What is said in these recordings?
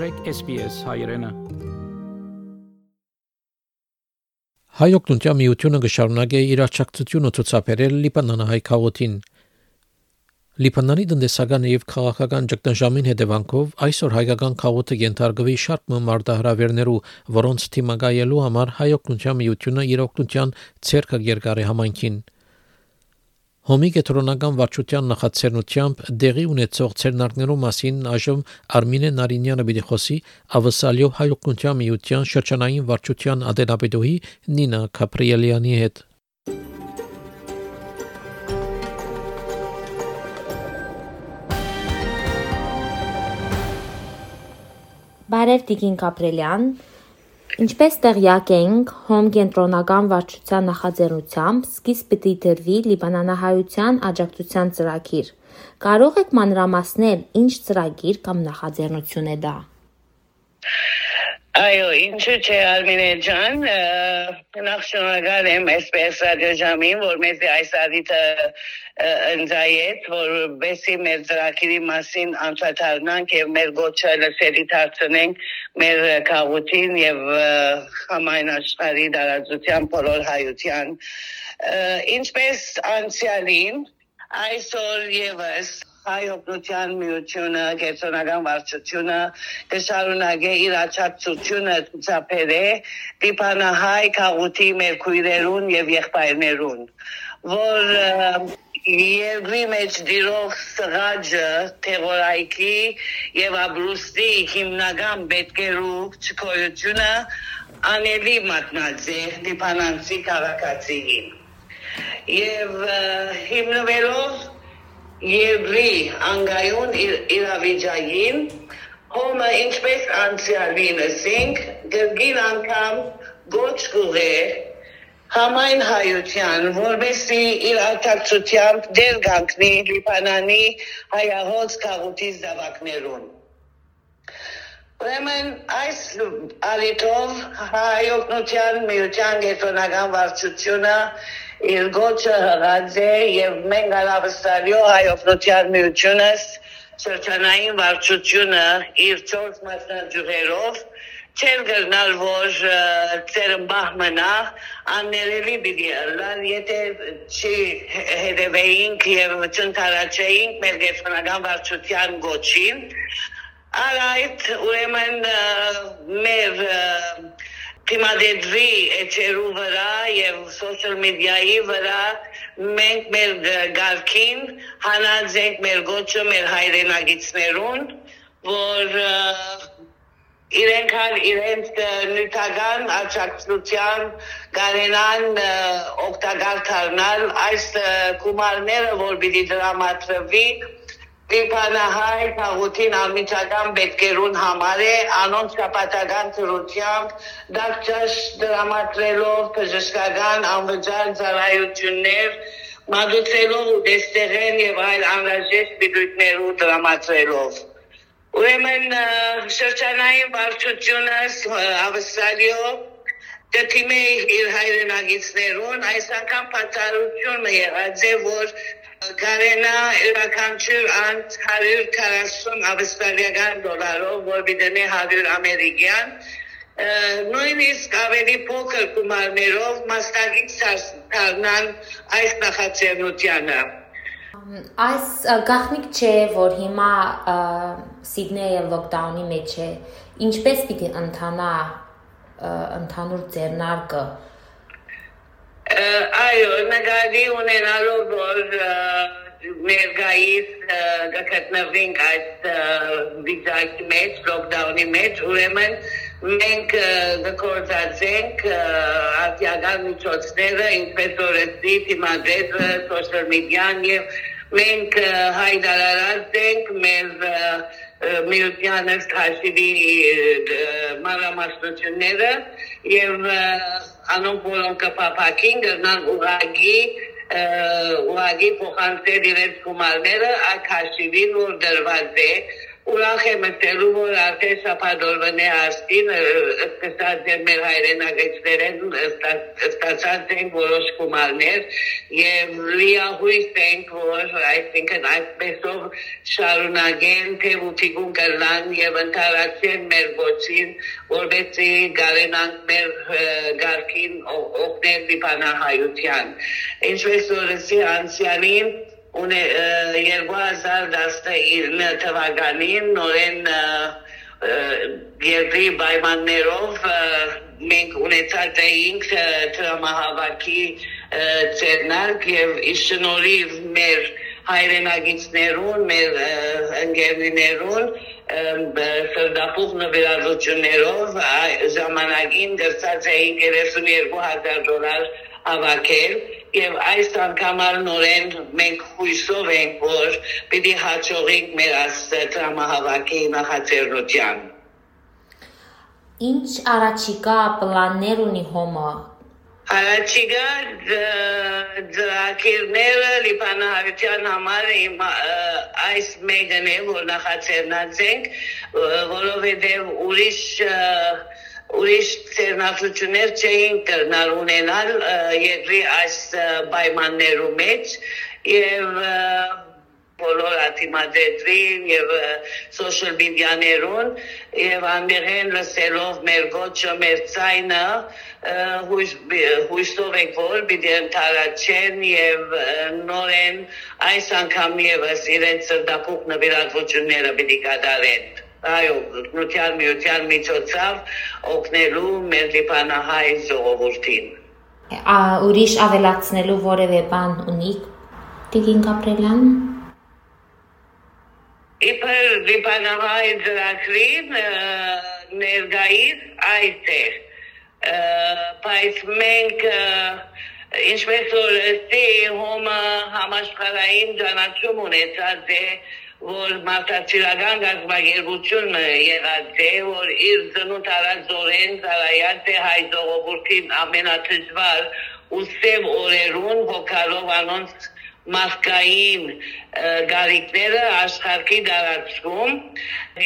մտրեք SPS հայրենը։ Հայօգնության միությունը կշարունակի իր աջակցությունը ցուցաբերել Լիբանանահայ քաղաքին։ Լիբանանի տնտեսական եւ քաղաքական ճգնաժամին հետևանքով այսօր հայկական քաղաքը ենթարկվի շարք մարտահրավերներու, որոնց թիմակայելու համար հայօգնության միությունը իր օգնության ցերկը երկարի համայնքին։ Հոմի կենտրոնական վարչության նախաձեռնությամբ դեղի ունեցող ցերնարկներու մասին այժմ Արմինե Նարինյանը պիտի խոսի Ավսալյո հայօգնության միության շրջանային վարչության ադենապետուհի Նինա Կապրիելյանի հետ։ Բարև Տիկին Կապրելյան, Ինչպես տեղյակ ենք, Հոմ կենտրոնական վարչության նախաձեռնությամբ սկիզբ պիտի դրվի Լիբանանահայության աջակցության ծրագիր։ Կարող եք մանրամասնել ինչ ծրագիր կամ նախաձեռնություն է դա։ Այո, ինչու՞ չէ Արմինե ջան, նախ շնորհակալ եմ SPS ռադիոժամին, որ մեզ այս առիթը ընձայեց, որ բեսի մեր ծրագիրի մասին անդրադառնանք եւ մեր գոչը լսելի դարձնենք մեր քաղաքին եւ համայն աշխարհի դարաձության բոլոր հայության ինչպես անցյալին այսօր եւս հայ օգնության միությունը, գերցոնական վարչությունը կշարունակե իր աջակցությունը ցուցաբերե դիպանահայ քաղուտի մեր քույրերուն եւ եղբայրներուն, որ երկրի մեջ դիրող սղաջը թեղորայքի եւ աբրուստի հիմնական պետքերու չկոյությունը անելի մատնած է դիպանանցի քաղաքացիին եւ հիմնվելով Եվրի անգայուն իրավիճակին հոմը ինչպես անցյալին ասենք գրգին անգամ գոչ կուղե համայն հայության որովհետեւ իր աջակցությամբ դեր գանքնի Լիբանանի հայահոց քաղաքից դավակներուն Ուրեմն այս արիտով հայօգնության միության գետնական վարչությունը իր գոչը հղած է եւ մենք արավստալիո հայօգնության միությունս շրջանային վարչությունը իր 4 մասնաճյուղերով չեր գնալ որ ծերմբահ մնա աններելի բիդի լալ եթե չի հետևեինք եւ չընթարաչեինք մեր գետնական վարչության գոչին Արայთ ուրեմն մեր թիմադեդվի էջերու վրա եւ սոցիալ մեդիայի վրա մենք մեր գալքին հանած ենք մեր գոչը մեր հայրենագիցներուն որ իրենք հալ իրենց նյութական աջակցության կարենան օգտակար դառնալ այս գումարները որ պիտի դրամատրվի Դիպանահայ քաղաքին ամիջական պետքերուն համար է անոնց կապատական ծրությամբ դարձած դրամատրելով բժշկական անվճար ծառայություններ մագուցելով ու դեստեղեն եւ այլ անհրաժեշտ բիդույթներու դրամատրելով Ուրեմն շրջանային վարչությունը ավսալիո դեպի իր հայրենագիցներուն այս անգամ պատահություն եղած է որ Կարենա յուրաքանչյուր անց 140 ավստրալիական դոլարով, որ բիդենի 100 ամերիկյան, նույնիսկ ավելի փոքր գումարներով մասնագիտ դառնան այս նախաձեռնությանը։ Այս գաղտնիք չէ, որ հիմա Սիդնեյը լոկդաունի մեջ է։ Ինչպես պիտի ընթանա ընդհանուր ձեռնարկը այո, նկատի ունենալով որ ներկայիս գտնվենք այս վիճակի մեջ, լոկդաունի մեջ, ուրեմն մենք գործածենք արտիական միջոցները, ինչպես օրեցի, թիմադրեցը, սոցիալ մեդիան եւ մենք հայտարարած ենք մեր միությանը հաշիվի մանրամասնությունները եւ անոնք որոնք կփափակին գնան ուղագի ուղագի փոխանցել իրենց գումարները այդ հաշիվին որ դրված է ուրախ եմ մտելու, որ արդեն շապադորվնե աստին ստացած են մեր հայրենագետներեն ստացած են որոշ գումարներ եւ լիահույս ենք, որ այսինքն այսպեսով շարունակեն թե ուտիգուն կլան եւ ընթարացեն մեր ոչին, որովհետեւ գարենանք մեր գարքին օգնել դիպանահայության։ Ինչպես որ անցյալին ունե 2019 թվականին նորեն երկրի պայմաններով մենք ունեցած էինք տրամահավաքի ցերնակ եւ իշնորիվ մեր հայրենագիցներուն, մեր ընկերներուն սրդապուխ նվիրատություններով ժամանակին դրծած էին 32000 դոլար հավաքել եւ այս անգամ նորեն մենք հույսով ենք որ պիտի հաջողենք մեր աստրամահավաքի նախաձեռնության Ինչ առաջիկա պլաններ ունի հոմը? Առաջիկա ծրագիրները լիբանանության համար իմ այս մեկն է որ նախաձեռնած ենք որովհետեւ ուրիշ ուրիշ ցերնացություններ չէին կրնալ ունենալ երկրի այս պայմաններու մեջ եւ բոլոր աթիմադետրին եւ սոցիալ մեդիաներուն եւ ամերեն լսելով մեր գոչը մեր ցայնը հույս հույսով եք որ պիտի ընթարացեն եւ նորեն այս անգամ եւս իրենց սրտապուկ նվիրատվությունները պիտի կատարեն այո, նույնության միության միջոցով օգնելու մեր լիբանահայ ժողովրդին։ Ա ուրիշ ավելացնելու որևէ բան ունի Տիգին Գաբրելյան։ Իբր լիբանահայ ծրագրին ներգայիս այս է։ Բայց մենք ինչպես որ ստի հոմը համաշխարհային ճանաչում ունեցած է որ մարդաչիրական գազագերբությունը եղած է, որ իր ծնունդ արածորեն ծառայած է հայ ժողովրդին ամենաթժվար ու սև օրերուն հոգալով անոնց մարդկային գարիկները աշխարհի դարածքում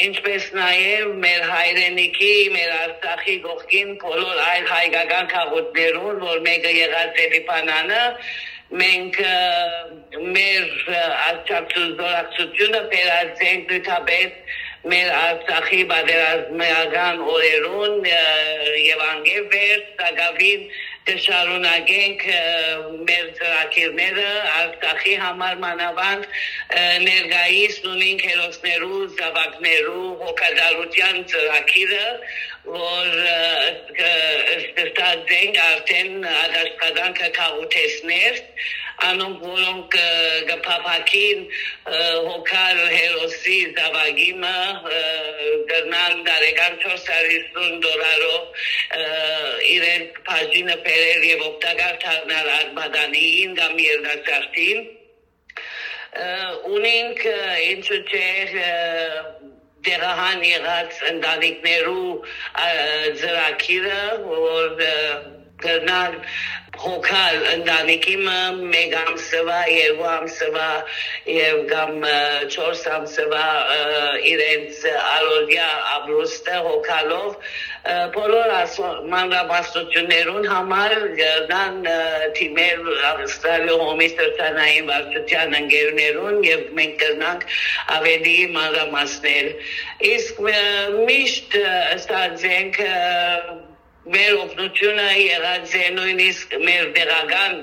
ինչպես նաև մեր հայրենիքի, մեր Արցախի գողքին բոլոր այլ հայկական քաղաքներուն, որ մեկը եղած է Լիբանանը, մենք մեր արցախի զորակցությունը վերածենք նույնպես մեր արցախի բادرազմական օրերուն եւ անգե վեր սակավին կշարունակենք մեր ծրագիրները Արցախի համար մանավանդ ներգայիս ունենք հերոսներու, զավակներու հոգադարության ծրագիրը, որ ստացած ենք արդեն ադաշկադանքը քաղուտեսներ անոնք որոնք գփափակին հոգալ հերոսի զավագիմը դրնան դարեկան 450 դոլարով իրենք բաժինը բերել եւ օգտակար դառնալ արմադանին կամ երնացարտին ունենք ինչու՞ չէ դերահան եղած ընտանիքներու ծրագիրը որ կնալ հոգալ ընտանիքիմը մեկ ամսվա, երկու ամսվա եւ կամ 4 ամսվա իրենց արորյա ապրուստը հոգալով բոլոր մանրամասնություններուն համար դան թիմեր Ավստրալիա հոմիստերցանային վարչության ընկերներուն եւ մենք կնանք ավելի մանրամասներ իսկ միշտ ստացենք մեր օգնությունը եղած է նույնիսկ մեր դերական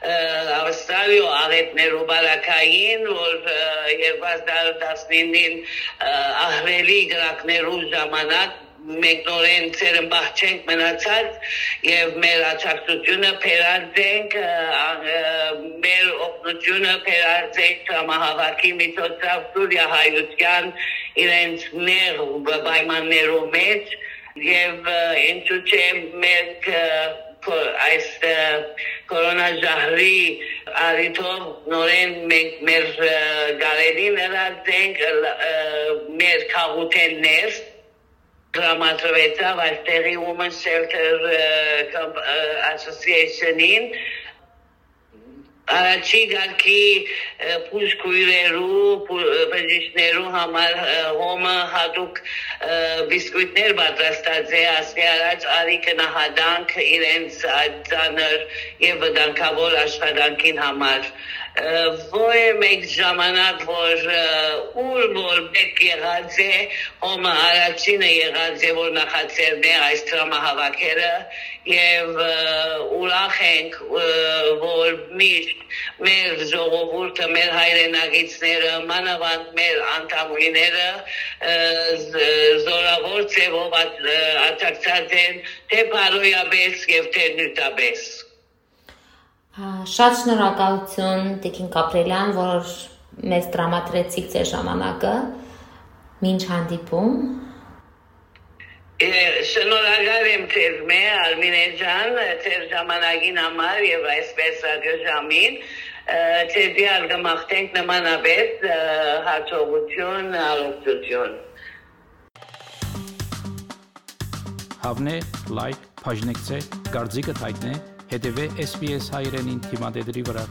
Ավստրալիո արետներու բարակային, որ 2019-ին ահրելի գրակներու ժամանակ մենք նորեն ծերմբախ չենք մնացած եւ մեր աջակցությունը փերարձենք մեր օգնությունը փերարձենք համահավաքի միջոցով Սուրիա հայության իրենց ներ պայմաններու մեջ եւ ինչու՞ չէ մենք այս կորոնաժահրի արիթով նորեն մենք մեր գարերին հրացենք մեր քաղուտեններ դրամատրվեցավ այստեղի Women Shelter Association-ին առաջի գալքի փուշկույրերու բժիշկներու համար հոմը հատուկ բիսկուիտներ պատրաստած է ասի առաջ արի կնահադանք իրենց ծանր եւ վտանգավոր աշխատանքին համար ոյ մեկ ժամանակ որ ուր որ մեկ եղած է հոմը առաջինը եղած է որ նախացերն է այս տրամահավաքերը եւ ուրախ ենք որ միշտ մեր ժողովուրդը մեր հայրենագիցները մանավանդ մեր անդամուիները զորավոր ծևով աջակցած են թե բարոյաբես եւ թե նյութաբես Շատ շնորհակալություն Տիկին Կապրելյան, որ մեզ տրամադրեցիք ձեր ժամանակը։ Մինչ հանդիպում։ Շնորհակալ եմ ձեզ մե Արմինե ջան, ձեր ժամանակին համար եւ այսպես ռադիոժամին ձեզի արգամախտենք նմանապես հաջողություն, առողջություն։ Հավնե լայք, բաժնեկցե, դարձիկը թայտնե, հետեւե SPS հայրենին թիմադեդի վրա։